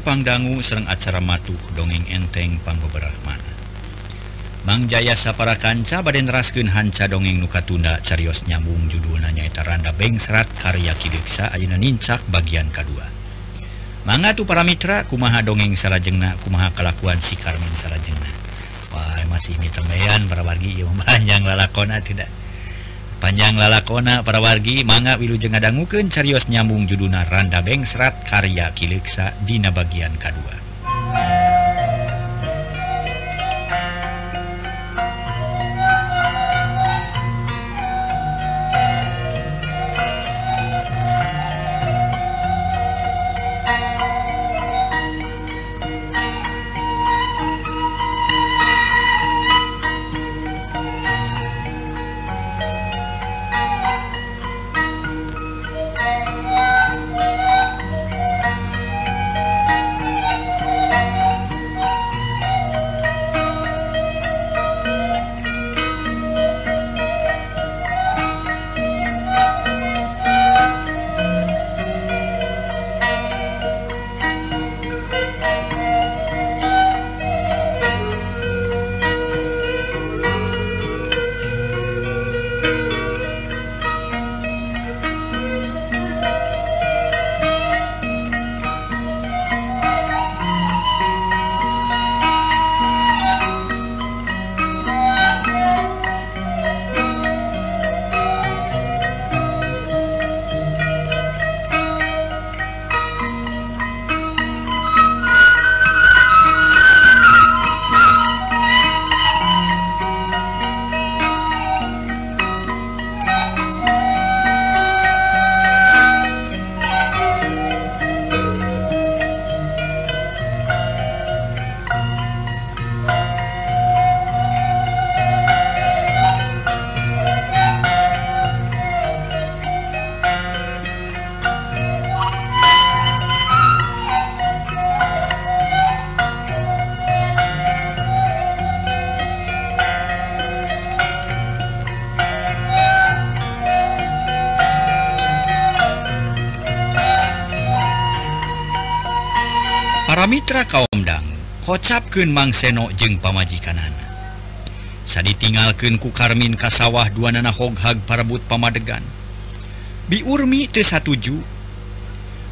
tepangdanggu serrang acara matuh dongeng enteng Pangoberahmana Bang Jaya Sapara Kanca Baden rasken hanca dongeng nuka tunda carios nyambung judul nanyaeta Randa Bengsrat karya Kideksa Ayeuna Nincak bagian kedua Manga tuh para mitra kumaha dongeng salajengna kumaha kelakuan si Karmin salajengna. Wah masih ini temean para wargi yang panjang lalakona tidak. panjang lalakona para wargi manga Wilu jeng ngadangguken carios nyambung juduna Randa Bengsrat karya Kileksa Dina bagian K2 Mitra kaumdang kocapken mangsenok jeung pamajikanana. Sa ditingalken ku Karmin kasawah dua nana hoghag parebut pamadegan. Biurmi T17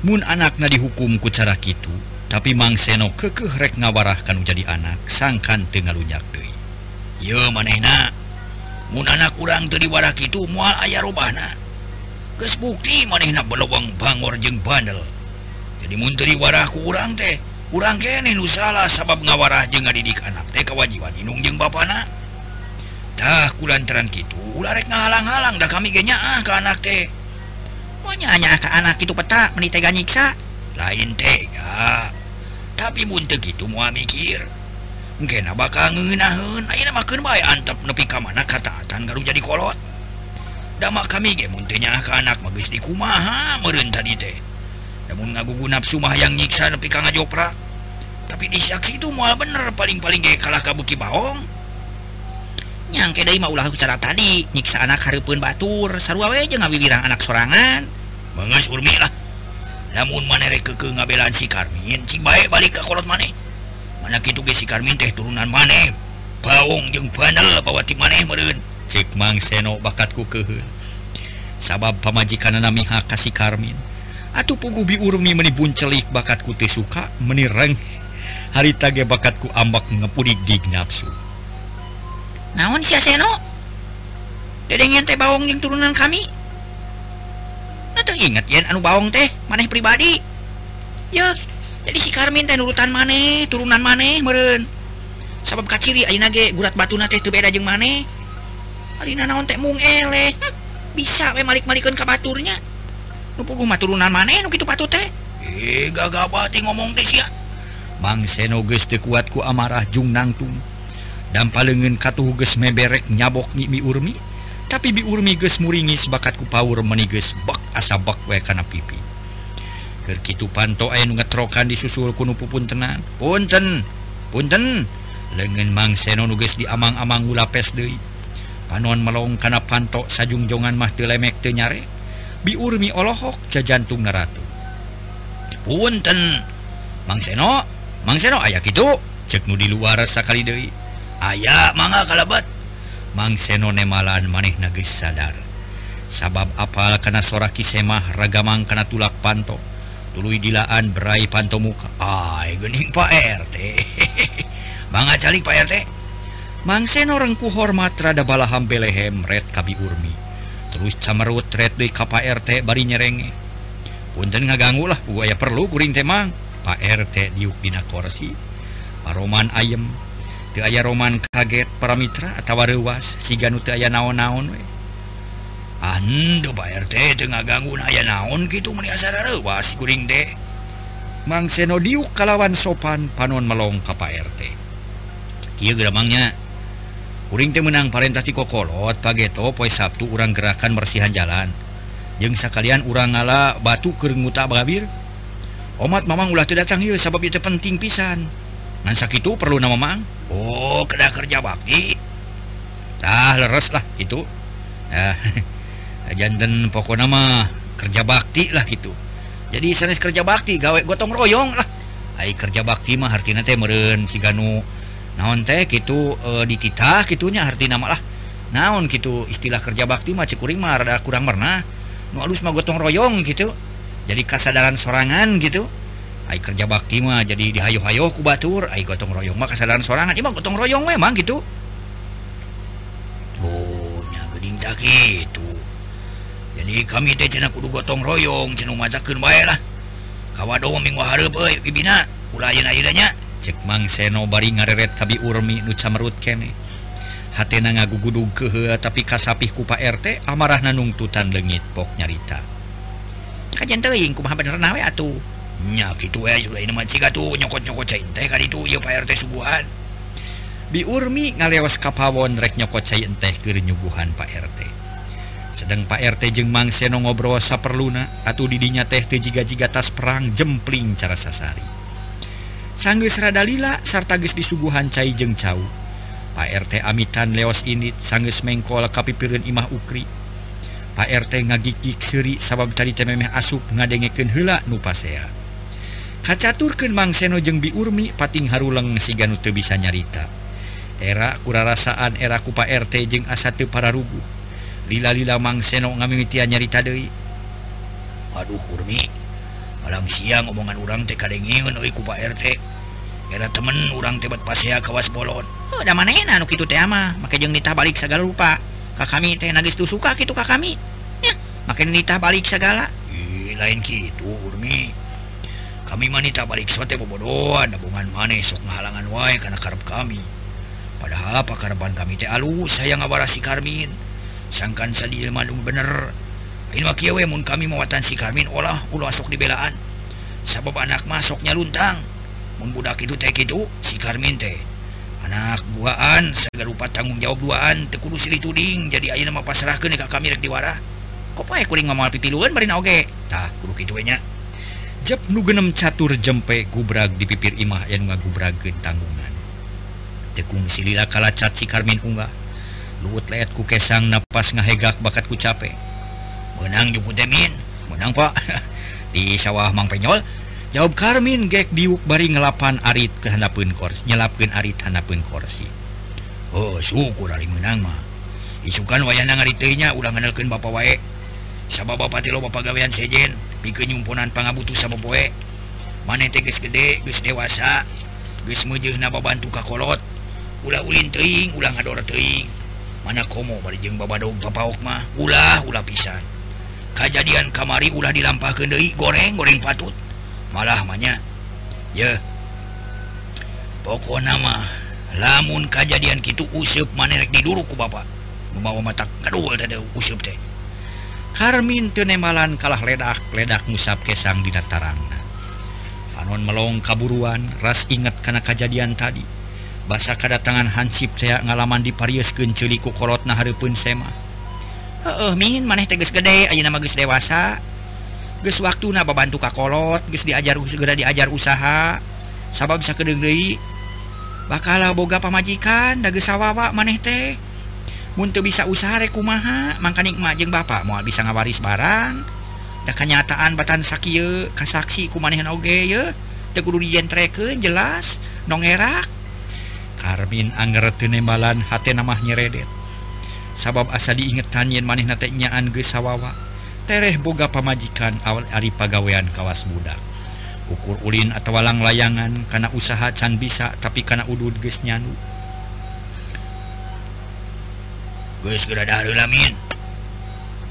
Mun anaknya dihukum ku cara Kitu tapi mang mangsenok kekehrek ngawarahkan jadi anak sangkan tengalunyak Dei yo manehna Mun anak kurang tuh diwara itu mual ayah rubahna. Kesbukti manehna belowang bangor jeng bandel. Jadi Munteri warah kurang teh kurang kene nu salah sabab ngawarah je ngadidik anak teh kewajiban inung jeung bapanatah kulantaran gitu ularek ngahalang-halang dah kami genya ah ke anak teh. Maunya hanya ke anak itu peta menitega nyiksa lain tega tapi buntek itu mau mikir mungkin bakal ngeunahun ayeuna makeun bae antep nepi ka mana kataatan garu jadi kolot. Damak kami ge mun teu ka anak mah geus dikumaha meureun tadi teh. namun ngagugu nafsu mah yang nyiksa tapi kang ngajopra tapi disyak itu mual bener paling-paling ge kalah ka beuki baong. Nyangke deui mah ulah cara tadi nyiksa anak hareupeun batur sarua we jeung ngawiwirang anak sorangan. Mengas urmi lah. Namun mana rek ke ngabelan si Karmin cing bae balik ke kolot maneh. Mana kitu ge si Karmin teh turunan maneh. Baong jeng banal bawati maneh meureun. Cik mang seno bakatku kehe sabab pamajikan miha ka kasih Karmin. Atuh pugubi urmi meni buncelik bakat ku suka menireng hari tage bakatku ambak ngepuri gig nafsu naon si seno? Dedengen teh bawang yang turunan kami? Nah, ingat ya anu bawang teh maneh pribadi. Ya jadi si Karmin teh urutan maneh turunan maneh meren sabab kaciri ayeuna ge gurat batuna teh teu beda jeung maneh. Alina naon teh mung eleh. Hm, bisa we malik-malikeun ka baturnya. turunan maneh gitu patut teh. Eh, Gagabati ngomong teh ya Bang Senoges dekuatku amarah Jung nangtung dan palengeun katuh geus meberek nyabok ngimi urmi. Tapi biurmi ges muringis bakatku power meniges bak asa bak we kana pipi. Kerkitu panto anu ngetrokan disusul kuno pupun tenan. Punten punten. Lengan Mang Seno nuges di amang-amang ulapes deui. Panon melong kana panto sajungjongan mah teu lemek teu nyarek biurmi Allahok cajantung naratu punten. Mang Seno Mang Seno aya gitu ceknu di luar sakali Dewi ayaah manga kalabat. Mang Seno nemalan maneh nagis sadar. Sabab apal karena sora kisemah ragamang karena tulak panto. Tulu dilaan berai panto muka. Ay gening Pak RT manga calik Pak RT Mang Seno rengku hormat rada balaham Belehem red kabi urmi. terus camerut red di KPRT bari nyerenge punten ngaganggu lah buaya perlu kuring temang Pak RT diuk dina korsi. Roman ayem. Di aya Roman kaget para mitra atau rewas si ganu teu aya naon-naon we. Ah, Ando Pak RT teu ngaganggu aya naon gitu meni asa rewas kuring teh. Mang Seno diuk kalawan sopan panon melong ka Pak RT Kieu geramangnya. Kuring tim menang Parentah ti kokolot pageto poi Sabtu urang gerakan bersihan jalan. Jeung sakalian urang ngala batu keur nguta babir Omat Mamang ulah teu datang ieu sabab itu penting pisan. Ngan sakitu perlu nama Mamang. Oh kena kerja bakti. Tah leres lah itu Ah, janten pokok mah kerja bakti lah gitu jadi sanes kerja bakti gawe gotong royong lah. Ai kerja bakti mah artinya teh meren si Ganu. naon teh gitu e, di kita gitunya arti namalah naon gitu istilah kerja bakti mah cekurimah rada kurang pernah nu alus mah gotong royong gitu. Jadi kesadaran sorangan gitu. Ay kerja bakti mah jadi dihayo-hayo ku batur. Ay gotong royong mah kesadaran sorangan. Imah gotong royong memang gitu. Oh nya geuning da gitu. Jadi kami teh cenah kudu gotong royong cenah matakeun bae lah. Kawa do minggu hareup euy bibina. Ulah ayeuna ayeuna nya cek mang seno bari ngareret kabi urmi nu camerut kene. Hatena ngagugudug ke tapi kasapih ku Pak RT amarah nungtutan lengit pok nyarita. Kajian teuing kumaha bener nawe atuh. Nya kitu we juga ini mah ciga tuh nyokot-nyokot cai teh ka ditu ieu Pak RT subuhan. Bi Urmi ngalewas kapawon rek nyokot cai teh keur nyuguhan Pak RT sedang Pak RT jeung Mang Seno ngobrol saperluna atuh didinya teh teu jiga-jiga tas perang jempling cara sasari. sanggisradalila sartagis disuguhan Cai jeng Cau. PRT Amitan leos ini sanggeus mengkol kapipirun Imah Ukri. PRT ngagiki seuri sabab tadi tememeh asup ngadengeken hela nupasea kacaturken Mang Seno jeung biurmi pating Haruleng siganu teu bisa nyarita. Era kurarasaan era kupa RT jeung asate para rugu lila-lila Mang Seno ngamimitian nyarita deui. Aduh Urmi. malam siang omongan urang teh kadengiun euy ku Pak RT era temen urang tebat pasea kawas bolon. Oh da mana enak nu kitu teh mah make jeung nitah balik segala rupa. Ka kami teh nagis tu suka kitu ka kami. Ya make nitah balik segala ih lain kitu urmi. Kami mah nitah balik sote bobodoan nabungan maneh sok ngahalangan wae kana karep kami. Padahal pakarban kami teh alus saya ngabarasi Karmin. Sangkan sadil malung bener. Ilmakimun kami mawatan si Karmin olah ulah sok dibelaan sabab anak masuknya luntang. Budak itu teh kitu si Karmin teh. Anak buaan segala rupa tanggung jawab duaan tekulu silih tuding jadi ayeuna mah pasrahkeun ka kami rek diwara. kok pakai kuring ngamal pipiluan barina oge? Tah kudu kitu we nya. Jep nu genem catur jempe gubrag di pipir imah yang ngagubrageun tanggungan. Tekung silila kalacat si Karmin unggah. Luhut leet ku kesang napas ngahegak bakat ku capek menang jukumin menang Pak. Di sawah Mang Penyol. Jawab Karmin gek diuk bari ngelapan Arit kehendapun kors nyelapkan Arit handapun korsi. Oh syukur Ali menang mah. Isukan wayana nya, udah ngenalkan Bapak wae. Sama Bapak Tilo Bapak gawean sejen bikin nyumpunan pangabutuh sama boe. Mana teges gede geus dewasa geus mejeh naba bantu kakolot ulah ulin teing ulah ngador teing mana komo bari jeung babadog papaok mah? Ulah ulah pisan. kejadian kamari ulah dilampah deui goreng goreng patut. Malah manya ya pokok nama lamun kejadian gitu rek manerek diduruku Bapak. Membawa mata kedua tadi useup teh. Harmin tenemalan kalah ledak ledak musap kesang di dataran. Anon melong kaburuan ras ingat karena kejadian tadi. Basa kedatangan Hansip saya ngalaman di Paris ku korot nah haripun semah Uh, min maneh teges gede aja nama guys dewasa. Guys waktu na ka kakolot guys diajar segera diajar usaha. Sabab bisa kedengdei bakal boga pamajikan dages sawawa maneh teh. Untuk bisa usaha rekumaha maka nikmajeng Bapak mau bisa ngawaris barang. Dan kenyataan batan sakit kasaksi kumanehan oge ya tegudu dijentreken jelas nongerak Karmin angger tenembalan hati nama nyeredet. sabab asa diingetan yen maneh nateknyaan ge sawawa. Tereh boga pamajikan awal Ari pagawean kawas budak. Ukur Ulin atau walang layangan karena usaha can bisa tapi karena udud guys nyanu. Guys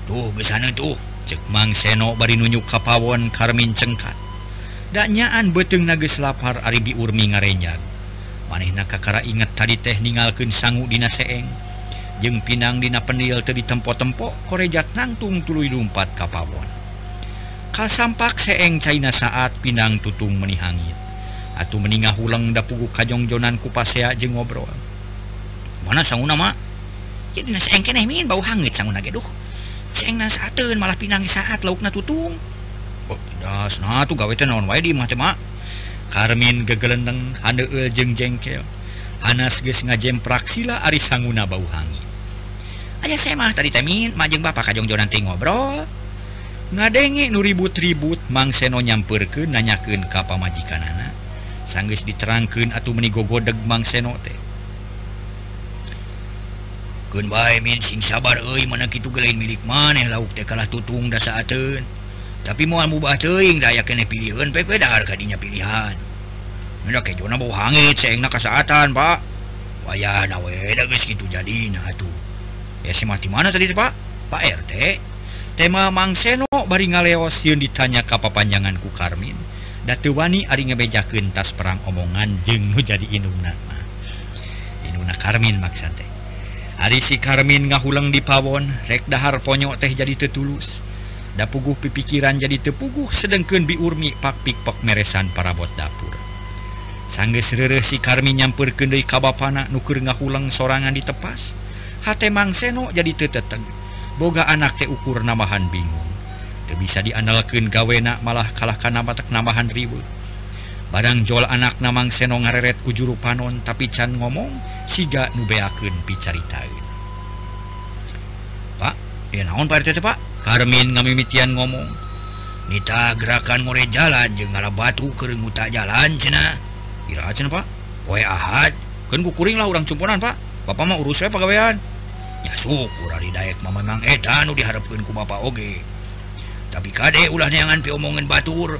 tuh sana tuh. Cek Mang Seno bari nunjuk kapawon Karmin cengkat. Daknyaan beteng nages lapar Aribi Urmi ngarenyag. Maneh nakakara inget tadi teh ningalkan sangu dina seeng. jeng pinang dina penil tadi tempo-tempo korejat nangtung tuluy lumpat kapawon kasampak seeng China saat pinang tutung menihangit. Atuh meningah hulang da pugu kajongjonan ku pasea jeung ngobrol. Mana sanguna mak jadi seeng keneh min. Bau hangit sanguna ge duh seeng nasateun malah pinang saat laukna tutung. Oh, das. Nah tuh gawe teh naon wae di mah teh mak Karmin gegelendeng handeul jeung jengkel. Anas geus ngajemprak sila ari sanguna bau hangit. aya semah tadi temin majeng Bapak Kajjong nanti ngobrol. Ngadenge nu ribut-ribut Mang Seno nyampurken nanyaken kapa majikan anak sanggus diterangkan atau menigogodeg Mang Seno teh. Sing sabar lain milik maneh lauk kalah tutung da saateun. tapi moal mubah teing daya kene pilihan pek beda kadinya pilihan. Nuna ke jona bau hangit seenak kasaatan pak. Wayah geus kitu jadina tuh ya si mati mana tadi Pak? Pak RT tema Mang Seno bari ngaleos yun ditanya ka papanjangan ku Karmin. Datu Wani ari ngebejakeun tas perang omongan jeung nu jadi indungna mah. Indungna Karmin maksud teh. Ari si Karmin ngahulang di pawon rek dahar ponyok teh jadi tetulus. Da puguh pipikiran jadi tepuguh sedangkan biurmi pak pikpok meresan parabot dapur. Sanggeus rere si Karmin nyampeurkeun deui ka bapana nuker ngahulang sorangan di tepas. hate mang seno jadi teteteg boga anak teh ukur namahan bingung. Te bisa diandalkan gawena malah kalahkan nama tak namahan ribu barang jol anak namang seno ngareret ku juru panon tapi can ngomong siga nubeaken picaritaeun Pak ya naon Pak RT Pak? Karmin ngamimitian ngomong Nita gerakan ngore jalan jeung ngala batu keur muta jalan cenah. Kira cenah Pak? Poe ahad kan kukuring lah urang cumponan Pak. Bapak mau urus saya pegawaian. ya syukur hari Dayek mah memang edan diharapkan ku Bapak oge. Tapi kade ulah neangan piomongan batur.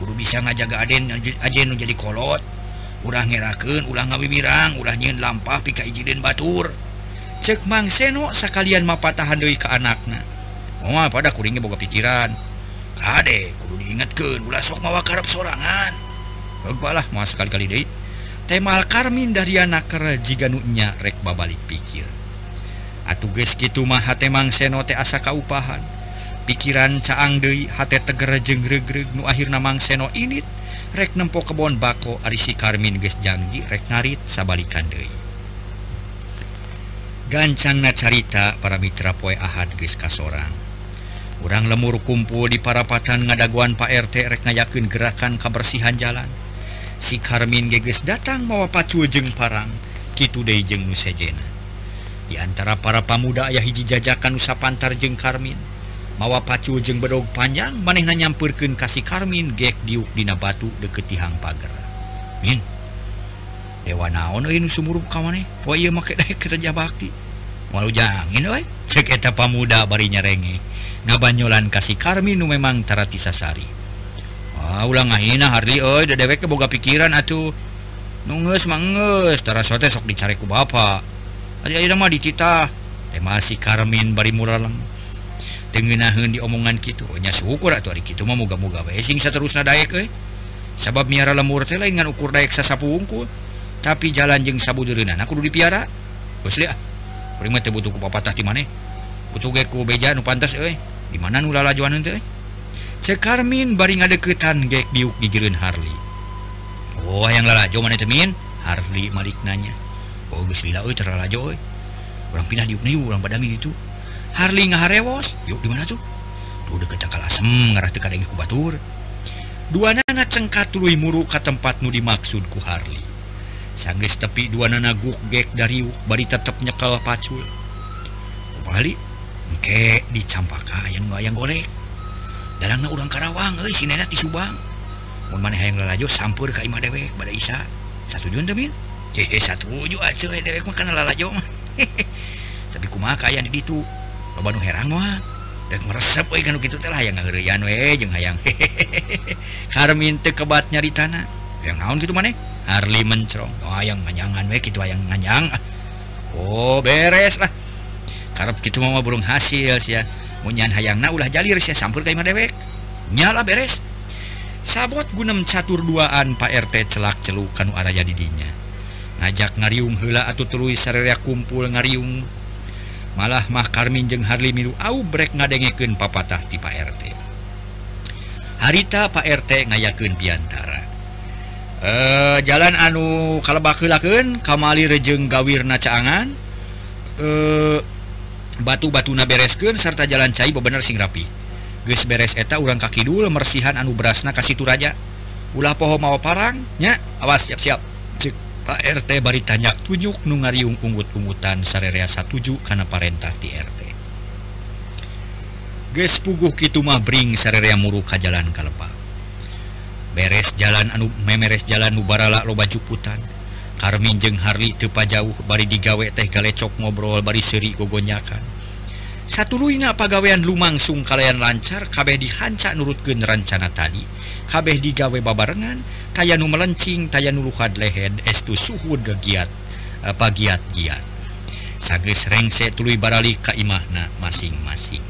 Kudu bisa ngajaga aden aja nu jadi kolot. Ulah ngeraken ulah ngawibirang ulah nyin lampah pika ijidin batur. Cek mang seno sekalian mapa tahan deui ke anakna. Oh pada kuringnya boga pikiran. Kade kudu diingetkeun ulah sok mawa karep sorangan. Bagus lah, mau sekali-kali deh. temal Karmin dari anak nunya rek babalik pikir. Atuges gitu maha temang senote asa kaupahan. Pikiran caang Dei H tegera jengregreg akhir namang seno init. Rek nempo kebon bako Arisi Karmin guys janji rek ngarit sabalikan Dei gancangna carita para Mitra poe Ahad guys kasorang. Orang lemur kumpul di parapatan ngadaguan Pak RT rek ngayakin gerakan kebersihan jalan. si Karmin geges datang mawa pacujeng parang Kitu Dejeng Nusejena di antara para pemuda ayah hiji jajakan usa Pantar jeng Karmin mawa pacujeng bedog panjang manehna nyampurken kasih Karmin gek diuk dina batu deket tihang pagar Min Dewa naon ini sumurup kawane po oh ieu make daek kerja bakti. Walau jangin oi cek eta pamuda bari renge ngabanyolan kasih Karmin nu memang taratisa sari Ah, ulang ngahina Harli da dewek boga pikiran atuh. Nunges mangetara sote sok dicareku Bapak mah dicita masih Karmin bari muralem tengenahun di omongan gitunya syukur atau hari gitu moga-moga besing terus naik euy sabab miara lemur teh lain ukur daek sasapungkul tapi jalan jeng sabu kudu aku udah dipiara bos lihat ah. prima teu butuh ku papatah di mana butuh geku beja nu pantas eh di mana nu lalajuan teh eh. Cekarmin bari ngadeketan gek diuk di jereun Harley. Oh yang lalajo mana temin Harley malik nanya oh geus lila euy terlalajo euy. Orang pindah diuk nih orang padami itu. Harli ngaharewos. Yuk di mana tuh? Tuh deket cakal asem ngarah teka dengi kubatur. Dua nana cengkat tului muru ke tempat nu dimaksud ku Harli sanggeus tepi dua nana guk gek dari bari tetep nyekel pacul. Balik ke dicampaka ayam golek dalam urang Karawang e, si ti Subang. Manehjo sampur Kaima dewek pada Isa. Satu Jun satuwek eh, tapi kuma kaya di itu lo Bandung herang meresep gitu teh hayang ngeureyan we jeung hayang. Harmin teu kebat nyari tanah. Yang naon gitu maneh? Harli mencrong oh hayang nganyangan we kitu hayang nganyang oh beres lah. Karep kitu mah burung hasil sia. munyan hayang na ulah jalir saya sampur kaima dewek. Nyala beres. Sabot gunem catur duaan Pak RT celak celuk kanu araya didinya ngajak ngariung hela atau tulis sarerea kumpul ngariung. Malah mah Karmin jeung Harli milu aubrek ngadengekeun papatah ti Pak RT harita Pak RT ngayakeun biantara eh jalan anu kalebak heulakeun Kamali rejeng gawirna caangan. Eh batu-batu na bereskeun serta jalan cair bebener sing rapi. Geus beres eta urang kakidul mersihan anu berasna ka situ raja. Ulah poho mawa parangnya awas siap-siap. Cek Pak RT bari tanya tunjuk nu ngariung unggut-unggutan sarerea satuju kana parentah di RT geus puguh kitu mah bring sarerea muru ka jalan kalepa. Beres jalan anu memeres jalan nu barala loba juputan. Karmin jeung Harli tepa jauh bari digawe teh galecok ngobrol bari seri gogonyakan. Satu luina pagawean lumangsung kalian lancar kabeh dihancak nurutkeun rencana tadi. Kabeh digawe babarengan kaya nu melencing taya nuluhad lehed estu suhu degiat eh, pagiat giat. Sages rengse tuluy barali ka imahna masing-masing.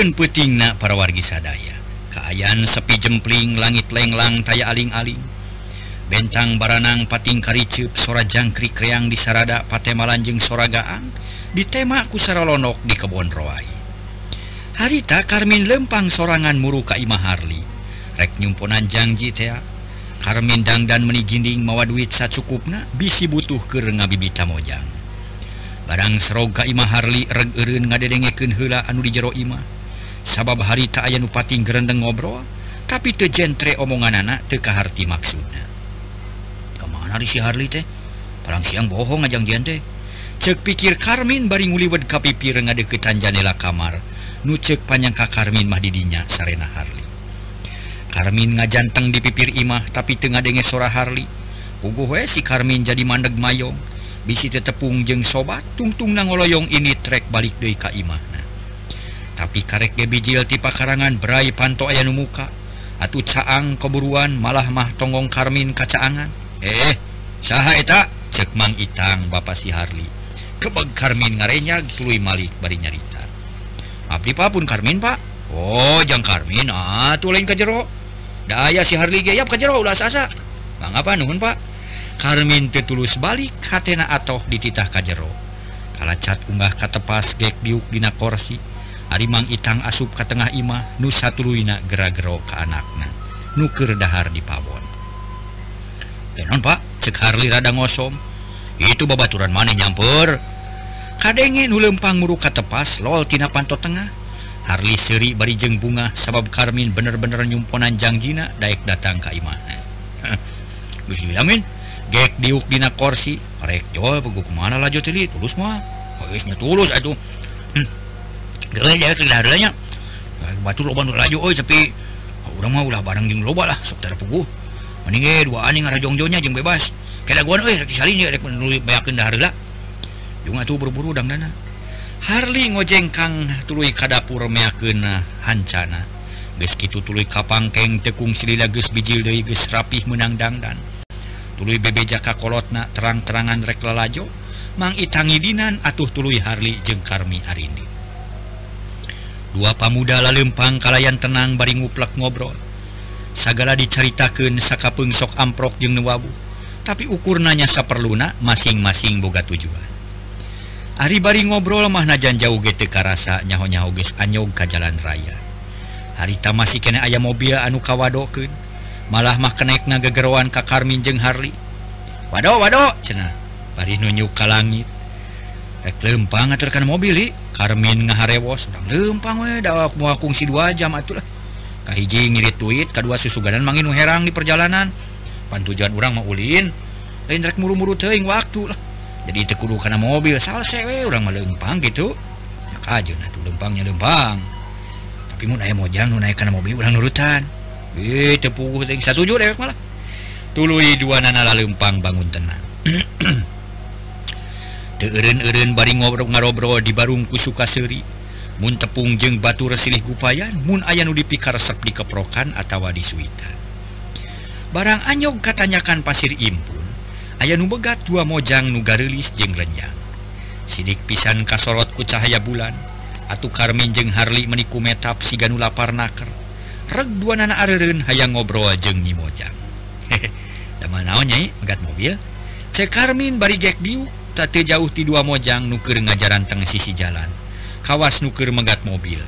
Ken putingnak para wargi sadaya. Kaayaan sepi jempling langit lenglang taya aling-aling. Bentang baranang pating karicup sora jangkrik reang di sarada patemalanjeng soragaan ditemaku saralonok di kebon roai. Harita Karmin lempang sorangan muru ka Imaharli rek nyumponan janji tea. Karmin dangdan meni ginding mawa duit sacukupna bisi butuh ke ngabibita mojang. Barang seroga Imaharli reg ereun ngadedengeken heula anu di jero imah. sabab harita aya nupati gerendeng ngobrol tapi tejentre omongan anak tekahati maksudnya kemana si Harli teh? Parang siang bohong ajang jente cek pikir Karmin bari nguliwed kapipir ngadeketan janela kamar. Nu cek panjangka Karmin mah didinya Sarena Harli Karmin ngajanteng di pipir imah tapi tengah denge sora Harli Ugu we si Karmin jadi mandeg mayong. Bisi tetepung jeng sobat tungtung nangoloyong ini trek balik deui ka imah. tapi karek gebijil ti pakarangan berai panto aya nu muka. Atau caang keburuan malah mah tonggong karmin kacaangan. Eh saha eta? Cek mang itang bapak si Harli. Kebeg karmin ngarenya tuluy malik bari nyarita. Abdi papun karmin pak? Oh jang karmin ah tuh lain kajero. Daya si Harli ge yap kajero ulah sasa. Mangapa nuhun pak? Karmin tetulus balik hatena atau dititah kajero. Kala cat unggah katepas gek diuk dina korsi. Arimang Itang asup ke tengah Imah nu satuluina gera-gero ke anakna nuker dahar di Pawon. Non Pak cek Harli rada ngosom. Itu babaturan maneh nyamper. Kadenge nu lempang muru katepas lol tina panto tengah. Harli seri bari jeung bunga sabab Karmin bener-bener nyumponan jangjina daek datang ka Imahna Gus Bilamin gek diuk dina korsi. Rek jol pegu kemana lah jotelit tulus mah. Geus tulus atuh. Hmm. Batu lo laju oi tapi udah mau ulah barang jeng loba lah sok terpugu mending dua ani ngarajongjonya jeng bebas. Kena gua euy rek salin rek bayakeun dahar lah. Jung atuh buru-buru dang dana. Harli ngojeng kang tuluy ka dapur meakeun hancana. Geus kitu tuluy kapangkeng tekung silila geus bijil deui geus rapih menang dangdan tuluy bebeja ka kolotna terang-terangan rek lalajo. Mang itangi dinan atuh tuluy Harli jeung Karmi Arindi dua pamuda lalempang kalayan tenang bari nguplek ngobrol. Sagala diceritakan sakapung sok amprok jeung nuwabu tapi ukur nanya saperluna masing-masing boga tujuan. Ari bari ngobrol mah najan jauh gete karasa nyaho-nyaho geus anyog ka jalan raya. Harita masih kena ayam mobil anu kawadokeun malah mah kenaik ngagegeroan ka Karmin jeung Harli Wado, wado, cenah bari nunjuk ka langit. Rek lempang aturkan mobil li Karmin ngaharewos lempang dawak mau kungsi dua jam atulah kahiji ngirit duit kedua susuganan manginu herang di perjalanan. Pantujuan orang mau ulin lain rek muru-muru teing waktu lah. Jadi tekuru karena mobil salse we orang mah lempang gitu. Nak aja nah tuh lempangnya lempang. Tapi mau naik mojang naik karena mobil orang nurutan. Eh tepuguh teing satu juta malah. Tului dua nana lempang bangun tenang. turun-urun bari ngobrol ngarobro di barungku Sukaseri Mu tepung jeung batu resilih gupayan Mu aya nu dipikarsep di keprokan atau di Suitan barang anyog katanyakan pasir impun aya nu begat dua mojang nugarilis jeng lenyang sidik pisan kasorotku cahaya bulan Atu Karmin jeung Harli meniku metap siganu lapar naker reg dua nana areren hayang ngobrol jeung Nyi Mojang. Da manaon nyai megat mobil? Cek Karmin bari gek diuk tete jauh ti dua mojang nuker ngajaran tengah sisi jalan. Kawas nuker megat mobil.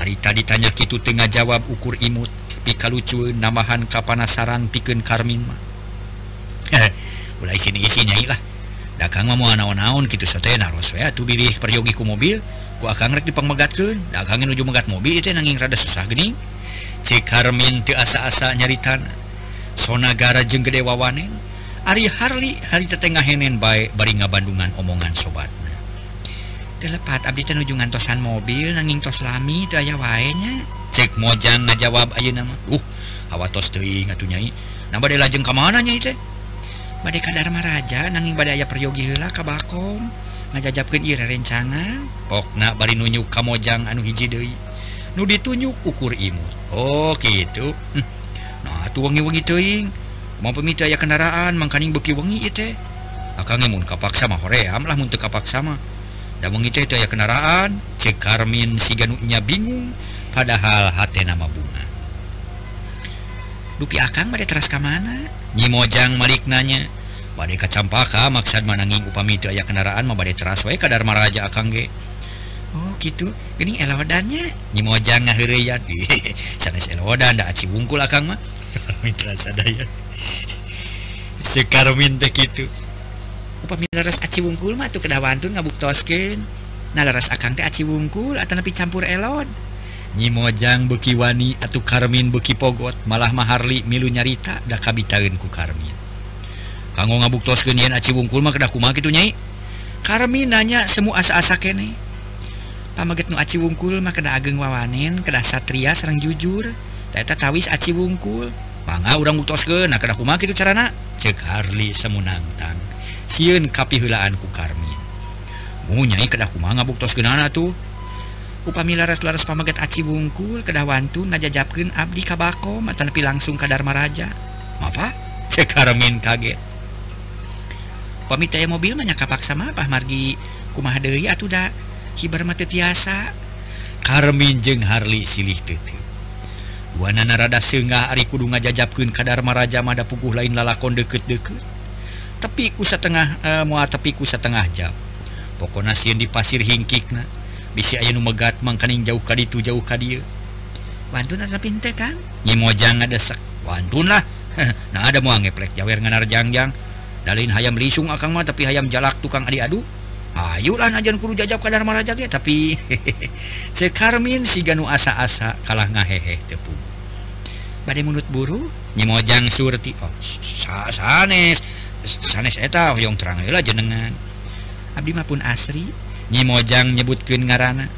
Hari tadi tanya itu tengah jawab ukur imut. Pika lucu namahan kapanasaran piken karmin mah. Mulai sini isinya lah. Dagang mah mau naon-naon gitu sote naros ya tuh bilih peryogi ku mobil ku akang rek dipangmegatkeun. Dagangin nuju megat mobil itu nanging rada sesah geuning. Cek karmin teu asa-asa nyaritan sonagara jeung gede wawanen. Ari Harli hari tetengah henen baik bari Bandungan omongan sobat. Telepat Abdi tenujungan tosan mobil nanging tos lami daya wanya cek mojan na jawab Ayo nama uh hawa tos teuing atuh nyai. Nah bade lajeng ka mana nyai teh? Badai ka Dharma Raja nanging badai aya peryogi heula ka Bakom. Ngajajabkeun ieu rencangan pokna bari nunjuk ka mojang anu hiji deui. Nu ditunjuk ukur imut. Oh kitu hm. nah atuh wengi-wengi teuing. Mau pemita ya kendaraan mangkaning beki wengi itu akan mun kapak sama hoream lah untuk kapak sama dan wengi itu ya kendaraan cek Karmin si ganunya bingung padahal hati nama bunga. Dupi akang pada teras ke mana? Nyi Mojang malik nanya. Badai kacampaka maksud mananging upami itu aya kendaraan mah badai teras wae kadar maraja akang ge. Oh gitu. Gini elawadannya Nyi Mojang ngaheureyan sanes elawadan da aci wungkul akang mah Mitra sadaya Sekarmin teh gitu upami laras aci wungkul mah tuh kedawan tuh ngabuktoskeun nah laras akang teh aci wungkul atau nepi campur elon. Nyimojang beki wani atuh Karmin beki pogot malah maharli milu nyarita dah kabitaeun ku Karmin kanggo ngabuktoskeun yen aci wungkul mah kedah kumaha kitu nyai Karmin nanya semua asa-asa kene. Pamaget nu aci wungkul mah kedah ageng wawanen kedah satria sareng jujur. eta kawis aci wungkul. Manga urang tos ke kumaha kitu carana? Cek Harli semunangtan siun kapihulaan ku Karmin. Munyai kedah kumaha ngabuktos genana tuh upami laras-laras pamaget aci wungkul kedah wantu ngajajabkeun abdi ka Bakom nepi langsung ka Darmaraja apa cek Karmin kaget. Pamita mobil mah kapaksa mah Pak Margi kumaha deui atuh da hibar mah tiasa. Karmin jeung Harli silih teuteung Wana rada sengah Ari kudu ngajajapkeun kadar maraja mada puguh lain lalakon deket-deket. Tepi ku setengah eh, mua tepi ku setengah jam. Pokona sieun di pasir hingkikna. Bisi aya nu megat mangkaning jauh ka ditu jauh ka dieu. Wantun asa pinte Kang? Nyi mojang ngadesek. Wantun lah. nah ada moal ngeplek jawer nganar jangjang. Dalin hayam lisung ah, akang mah tapi hayam jalak tukang adi-adu. Ayulah najan kudu jajab kadar maraja ge tapi sekarmin si ganu asa-asa kalah ngahehe tepung. pada mulut buru nyimojang surti oh, sanes sanes eta oh, hoyong terang heula jenengan. Abdi mah pun asri nyimojang nyebutkeun ngaranna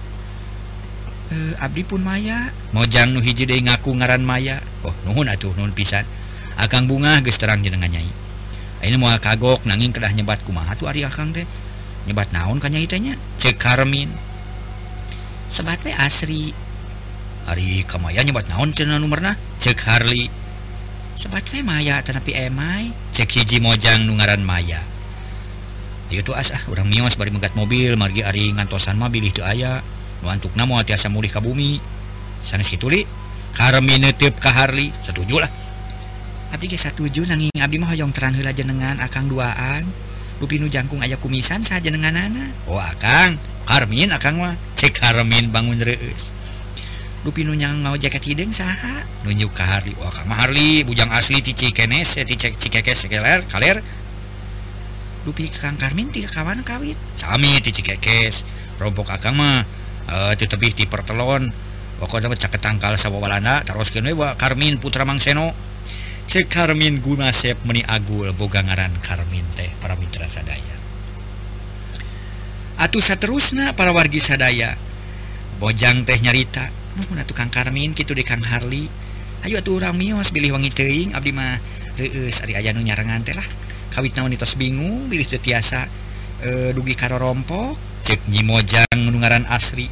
Eh, abdi pun maya mojang nu hiji deui ngaku ngaran maya. Oh nuhun atuh nuhun pisan. Akang bunga geus terang jenengan nyai. Ini mau kagok nanging kedah nyebat kumaha tuh ari akang teh? Nyebat naon ka nyai teh nya? Ceuk karmin sebat we asri. Ari Kamaya nyebat naon cena nomorna cek Harley. Sebat we Maya tapi emai. Cek hiji mojang nungaran Maya. Ayo tuh asah orang mios bari megat mobil margi Ari ngantosan mah bilih teu aya. Nu antukna moal tiasa mulih ka bumi. Sanes kitu li. Karmi neuteup ka Harley. Setuju lah. Abdi ge satuju nanging abdi mah hoyong terang heula jenengan akang duaan. Rupi nu jangkung aya kumisan sajenenganana oh akang. Karmin akang mah. Cek Karmin bangun reus rupi nu nyang ngojek hideng saha? Nunjuk ka Harli wah akang mah Harli bujang asli ti Cikenes eh, ti Cikekes keler kaler. Rupi kang Karmin ti kawan kawit? Sami ti Cikekes rompok akang mah eh ti tebih ti pertelon. Pokoknya mah cak ketangkal sawawalana teruskeun we wa Karmin putra Mangseno. Cek Karmin Gunasep meni agul boga ngaran Karmin teh para mitra sadaya. Atuh saterusna para wargi sadaya. Bojang teh nyarita Nuhun tukang Karmin gitu di Kang Harli. Ayo atuh orang mios bilih wangi teing abdi mah reus ari aya nu nyarengan teh lah. Kawit naon ditos bingung bilih teu tiasa e, dugi karo rompok cek Nyi Mojang nungaran asri.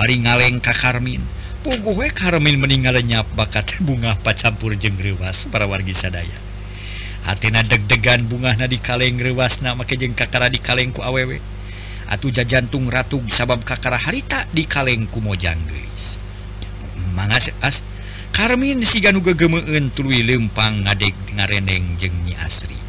Bari ngaleng ka Karmin. Puguh we Karmin meninggal nyap bakat bunga pacampur jeung reuwas para wargi sadaya. Hatina deg-degan bunga na di kaleng rewasna make jeung kakara di kaleng ku awewe. Atuh jajantung ratu sabab kakara harita di kaleng ku Mojang deui as Karmin siganuga gemeun tuluy leumpang ngadeg ngareneng jengnyi asri.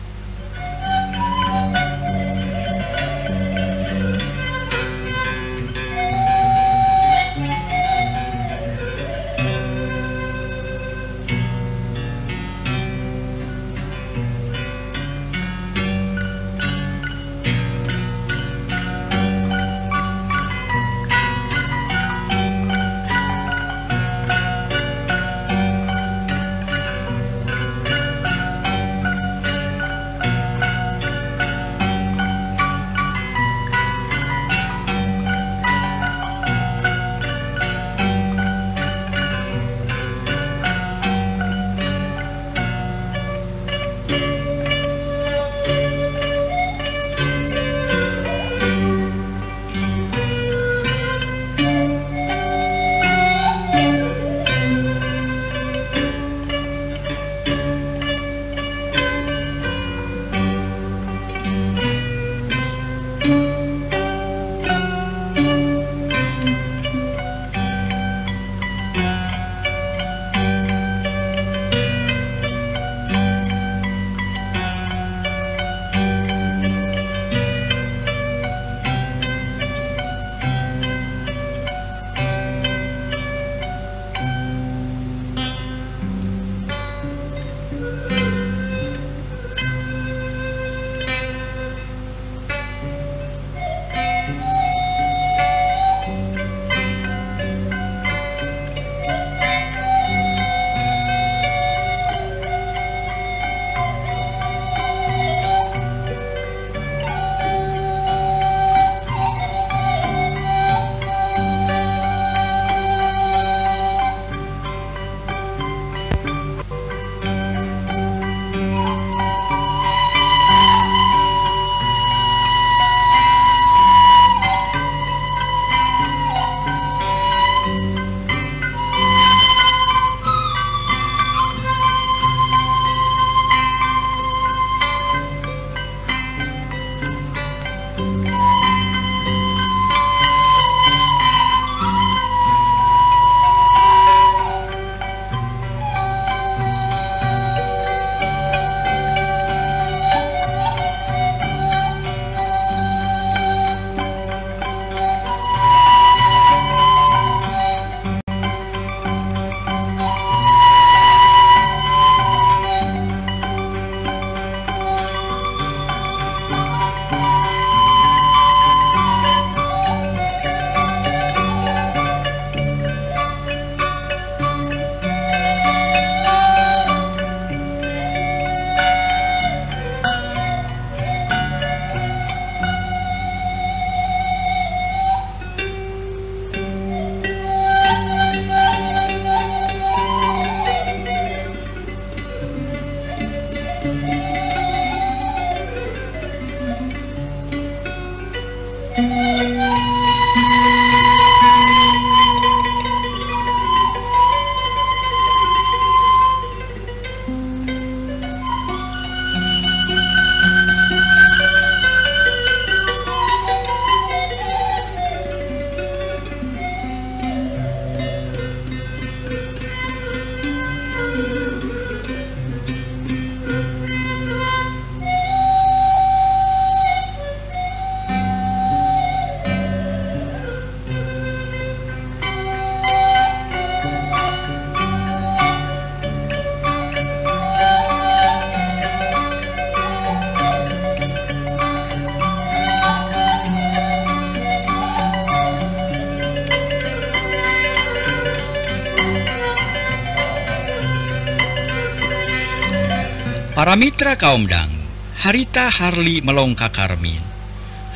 Para mitra kaum dangu, harita Harli melongka Karmin.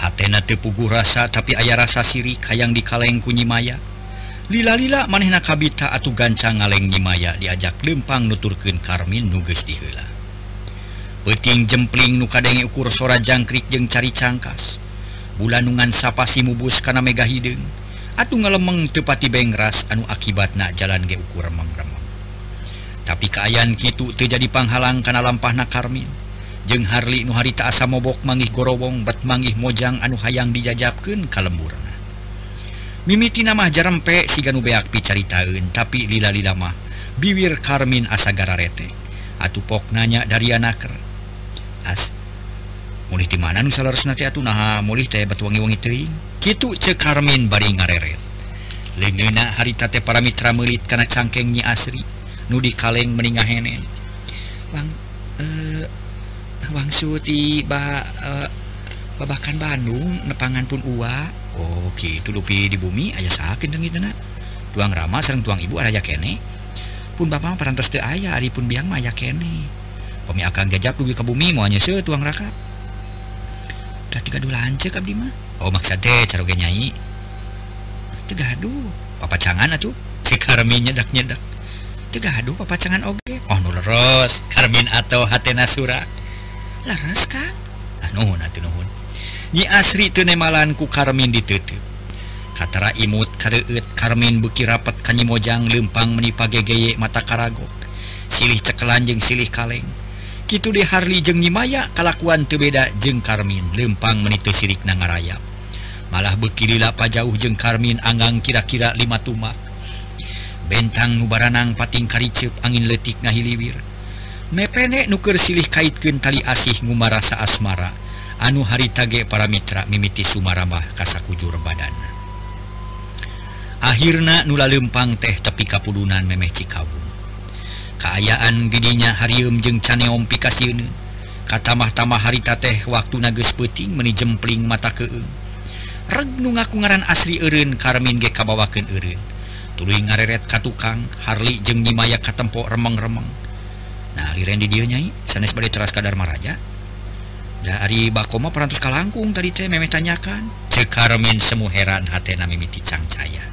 Hatena tepugu rasa tapi ayah rasa siri kayang di kaleng kunyi maya. Lila-lila manehna kabita atau gancang ngaleng maya diajak lempang nuturkeun Karmin nuges dihela. Peting jempling nukadenge ukur sora jangkrik jeung cari cangkas. Bulanungan sapasi mubus kana mega hideung. atau ngalemeng tepati bengras anu akibatna jalan ge ukur mengrem. tapi keayaan gitu terjadi panghalang karena lampah na Karmin. Jeung Harli Nu harita asa mobok manggih gorowong bat manggih mojang anu hayang dijajabkeun kalemburna mimiti namah jarempe siga nu beak picaritaeun tapi lila-lila mah biwir Karmin asa gararete atuh pok nanya dari anaker as mulih di mana nu salah teh atuh? Naha mulih teh batu wangi-wangi teuing. Kitu cek Karmin bari ngareret leungeuna harita teh para mitra meulit kana cangkeng Nyi Asri. Nu di kaleng meningah henen bang eh bang suti ba eh, babakan Bandung nepangan pun uwa. Oke itu lupi di bumi ayah sakit gitu nak. Tuang ramah sering tuang ibu ayah kene. Pun bapak perantos teu ayah ari pun biang mah ayah kene. Pemi akan gajap dugi ke bumi mau se tuang raka. Udah tiga dua lancek abdi mah. Oh maksud teh caroge nyai. Tiga aduh papa cangan atuh. Si Karmin nyedak nyedak gaduh papacangan oge. Oh nuleros Karmin atau hatena sura? Leres kang. Ah nuhun atuh nuhun. Nyi asri teu nemalan ku Karmin ditutup katara imut kareut Karmin beuki rapat ka mojang lempang menipa gegeye mata karagok silih cekelan jeung silih kaleng. Kitu di Harli jeung Nyi Maya kalakuan teu beda jeung Karmin lempang menitu sirik nangarayap malah beuki lila pajauh jeung Karmin anggang kira-kira lima tumak. bentang nubaranang pating karicep angin letik ngahiliwir. Mepenek nuker silih kaitkeun tali asih ngumarasa asmara. Anu haritage para mitra mimiti Sumaramah kasakujur badan. Akhirnya nula lempang teh tepi kapulunan memeh Cikawung. Keayaan gidinya harium jeung caneom pikasiun katamah-tamah harita teh waktu nages peting meni jempling mata keung regnu ngaku ngaran asri eureun karmin ge kabawakeun eureun. tuluy ngareret ka tukang Harli jeung nyimaya katempo remeng-remeng. Nah liren di dia nyai sanes bade teras kadar maraja. Da ari bakoma perantus kalangkung tadi teh memeh tanyakan. Cek semu heran hatena mimiti cangcaya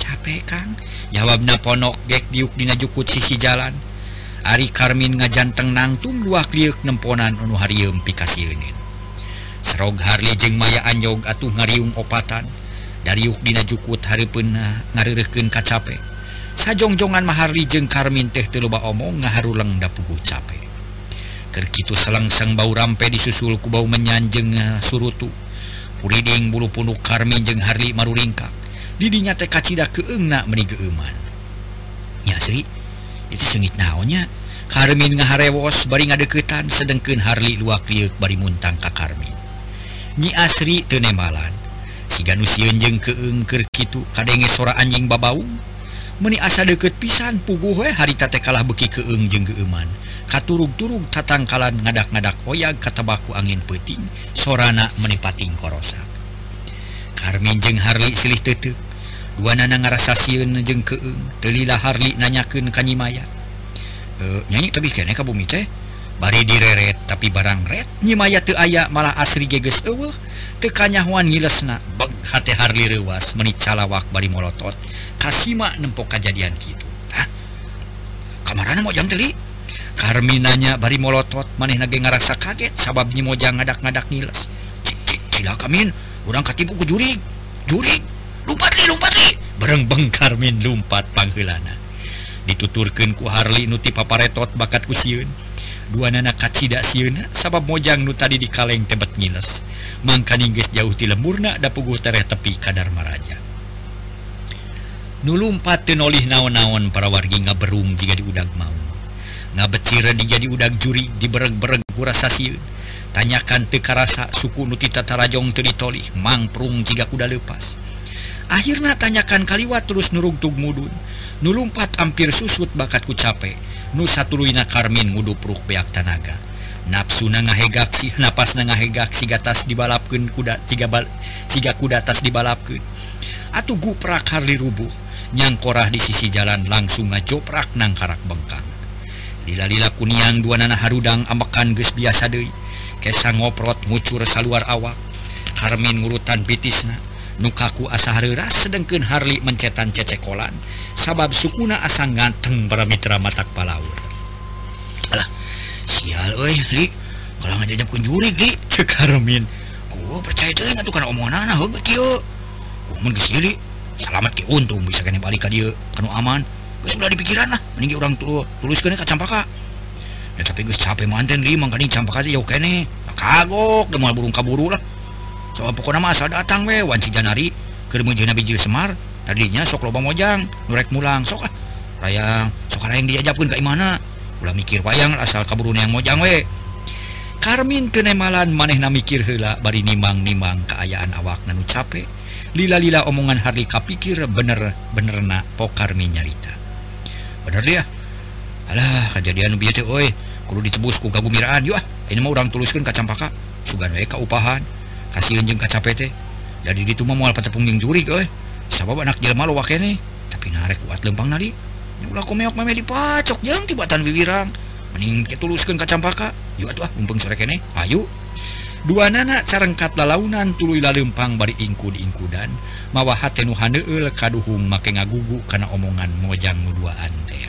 capek kang. Jawabna ponok gek diuk dina jukut sisi jalan. Ari Karmin ngajanteng nangtung dua kliuk nemponan anu harium pikasienin Serog Harli jeung Maya Anjog atuh ngariung opatan. Dariukdina Jukut Haripun eh, ngarireken kacape. Sajongjongan Mahari jeung Karmin teh teluba omong ngaharuleng dapugu cape. Kerkitu selangsang bau rampe disusul kubau menyanjeng eh, surutu. Puriding bulu punuk Karmin jeung Harli maru ringkak didinya teh kacida keengna meni geuman Nya Sri itu sengit naonnya? Karmin ngaharewos bari ngadeketan sedengkeun Harli luak liuk bari muntang ka Karmin. Nyi Asri teu nembalan ganjeng keengker kitu. Kadenge sora anjing babau. Meni asa deket pisan pugu we eh. haritate kalah beki keungjeng keeman. Katurug-turug tatangkalan ngadak-ngadak oyag katabaku angin peting. Sorana menipating korosak. Karmin jeng Harli silih tetuk dua nana ngarasa siun jeng keung telilah Harli nanyakeun kanyimaya e, nyanyi tapi kene ka bumi teh. Bari direret tapi barang red nyimaya teu aya malah asri geges eueuh tekanyahuan ngilesna beg hate Harli rewas meni calawak bari molotot. Kasima nempo kejadian gitu Hah? kamarana mojang teli? Karminanya bari molotot maneh nage ngerasa kaget sabab nyimojang ngadak-ngadak ngiles. Cila kamin urang katipu ku jurig jurig. Lumpat li lumpat li. Bareng beng Karmin lumpat panggilana dituturkan ku Harli nuti paparetot bakat ku siun. dua nana tidak siuna sabab mojang nu tadi di kaleng tebet ngiles. Mangka ningges jauh ti lemurna da pugu tereh tepi kadar maraja. Nulumpat tenolih naon-naon para wargi nga berung jika diudag mau nga becire dijadi udag juri dibereg-bereg kurasa siun tanyakan teka rasa suku nuti tatarajong teritoli mangprung jika kuda lepas akhirnya tanyakan kaliwat terus nurung tug mudun. Nulumpat hampir susut bakatku capek Nusatuluina Karmin mudupruk beak tanaga. Nafsu na ngahegaksi napas na ngahegaksi gatas dibalapkeun kuda tiga bal tiga kuda atas dibalapkeun. Atuh guprak harli rubuh nyangkorah di sisi jalan langsung ngajoprak nang karak bengkang. Lila-lila kuniang dua nana harudang amekan geus biasa deui. Kesa ngoprot ngucur saluar awak. Karmin ngurutan bitisna nukaku asahara sedengken Harli mencetan cecekolan. Sabab sukuna asang ganteng para mitra matak palaur. Alah sial oi li. Kalau ngajak kunjuri li. Cekarmin ku percaya teh ngatu kana omongan anak kieu kumun geus li selamat ke untung bisa kene balik ka dieu kanu aman. Geus udah dipikiran lah mending orang tulu tuluskeun ka campaka. Ya tapi geus capek manten li. Mangkani campaka teh jauh kene. Kagok demal burung kaburu lah. soal pokok nama asal datang we. Wanci janari kermujina bijil Semar tadinya sok loba mojang nurek mulang sok ah. Rayang sok yang diajapun kayak mana ulah mikir wayang asal kaburun yang mojang we. Karmin kenemalan manehna mikir hela bari nimang-nimang keayaan awak nanu capek lila-lila omongan Harli kapikir bener-bener na po Karmin nyarita. Bener dia. Alah kejadian bieu teh euy kudu ditebus ku gagumiraan yuk ah. ini mah urang tuluskeun ka campaka. Sugan we ka upahan. kasih jeung kacape teh. Jadi itu mah moal patepung jeung juri euy sabab anak jelema lo wake tapi narek kuat lempang nadi. Ulah komeok meme dipacok jeung tibatan bibirang. Mending ketuluskeun kacampaka. Yuk atuh ah umpeng sore kene. Ayo dua nana carengkat lalaunan tuluy lalempang bari ingku diingkudan mawa hate nu haneueul kaduhung make ngagugu kana omongan mojang nu duaan teh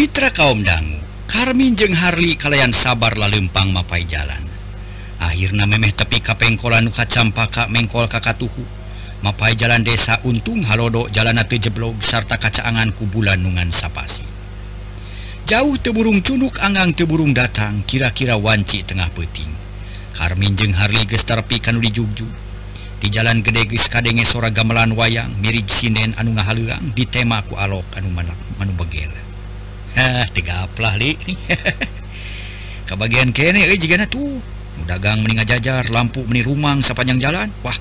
Mitra kaumdang Karmin jeung Harli kalian sabar la lempang mapai jalan. Akhirnya memeh tepi kapengkolan kacampaka mengkol kakatuhu mapai jalan desa untung halodo jalan atau jeblog sarta kacaangan kubulan nungan sapasi. Jauh teburung cunuk anggang teburung datang kira-kira wanci tengah peting Karmin jeung Harli gestarpi kanu di jugju di jalan gede geus kadenge sora gamelan wayang mirip sinen anu ngahaluang di ku alok anu manak manu begela eh ke bagian kene juga tuh dagang meninggal jajar lampu meni rumang sepanjang jalan. Wah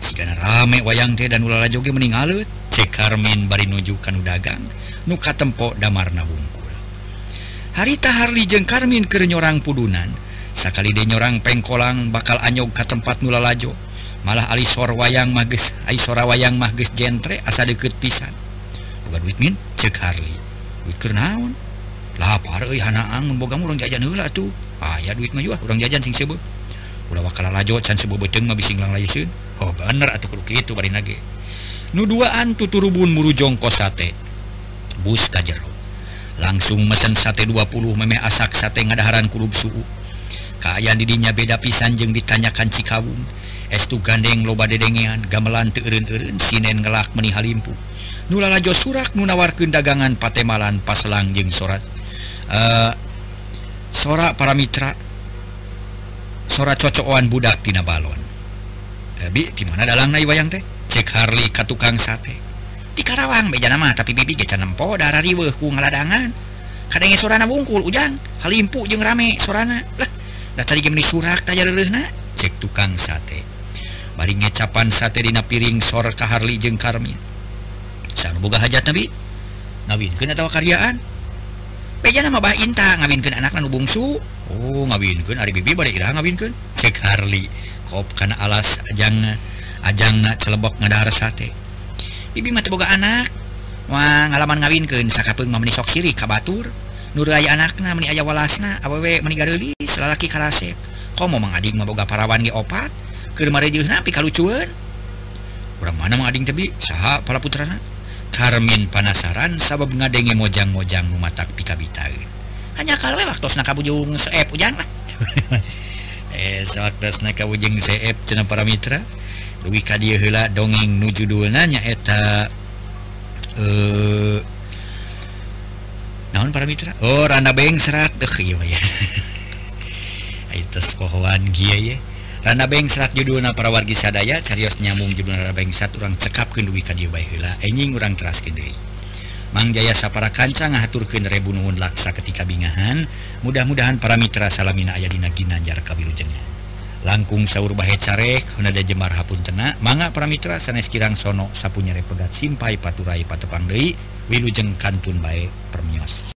sigana rame wayang teh dan ulara joge meninggalut cekarmin bari nujukan dagang nuka tempok damarna bungkul harita Harli jeng Karmin ke nyorang pudunan. Sakali de nyorang pengkolang bakal anyog ke tempat nulalajo malah alisor wayang mages aisora wayang mages jentre asa deket pisan. Bukan duit min cek Harli naon? Lapar jajan tuh aya ah, duit mah orang jajan sing sebut ulah wakal lajo can sebut beteng mah bising lang laiseun oh bener atuh kudu kitu bari nage. Nu duaan tuturubun muru jongkos sate. Bus ka jero langsung mesen sate 20 memeh asak sate ngadaharan kulub suhu. Kaayaan didinya beda pisan jeung ditanyakan cikawung estu gandeng loba dedengean gamelan teu eureun-eureun sinen ngelak meni halimpu. nulalajo surak nunawarkan dagangan patemalan paselang jeng sorat. Uh, sora para Mitra sora cocokan budaktina balon. Eh, Lebih di mana dalam na wayang teh? Cek Harli ka tukang sate. Di Karawang beja nama tapi bibi gecanempo darah riweh ku ngaladangan. Kadangnya sorana wungkul ujang halimpu jeng rame sorana. Lah dah tadi gemini surak tajar lehna cek tukang sate. Bari ngecapan sate dina piring sor ka Harli jeng Karmin. sarboga hajat nabi. Ngawinkeun atawa karyaan. Peja nama bah inta ngawinkeun anakna nu bungsu. Oh ngawinkeun ari bibi bade iraha ngawinkeun. Cek Harli kop kana alas ajangna ajangna celebok ngadahar sate. Bibi mah boga anak. Wah ngalaman ngawinkeun sakapeung mah meni sok siri ka batur. Nu raya anakna meni aya walasna awewe meni gareulis lalaki karasep komo mang adik mah boga parawan ge opat? Keur marejeunna pikalucueun urang mana mang ading tebi saha para putrana? Karmin panasaran sabab ngadenge mojang-mojang numatak pikabita hanya kalau waktu kabujung seep ujang lah. Eh sewaktu kabujung seep cenah para mitra dugi ka dieu heula dongeng nu judulna nyaeta eh naon para mitra? Oh randa beng serat deh ieu mah ya tos pohoan gieu ya Rana Bengsrat judulna para wargi sadaya carios nyambung judul Rana Bengsat urang cekap kendui ka dieu bae heula enjing urang teraskeun deui. Mang Jaya sapara kanca ngahaturkeun rebu nuhun laksa ketika bingahan mudah-mudahan para mitra salamina aya dina ginanjar kawilujengan langkung saur bahe carek hunada jemar hapuntena mangga para mitra sanes kirang sono sapunya repegat simpai paturai patepang deui wilujeng kantun bae permios.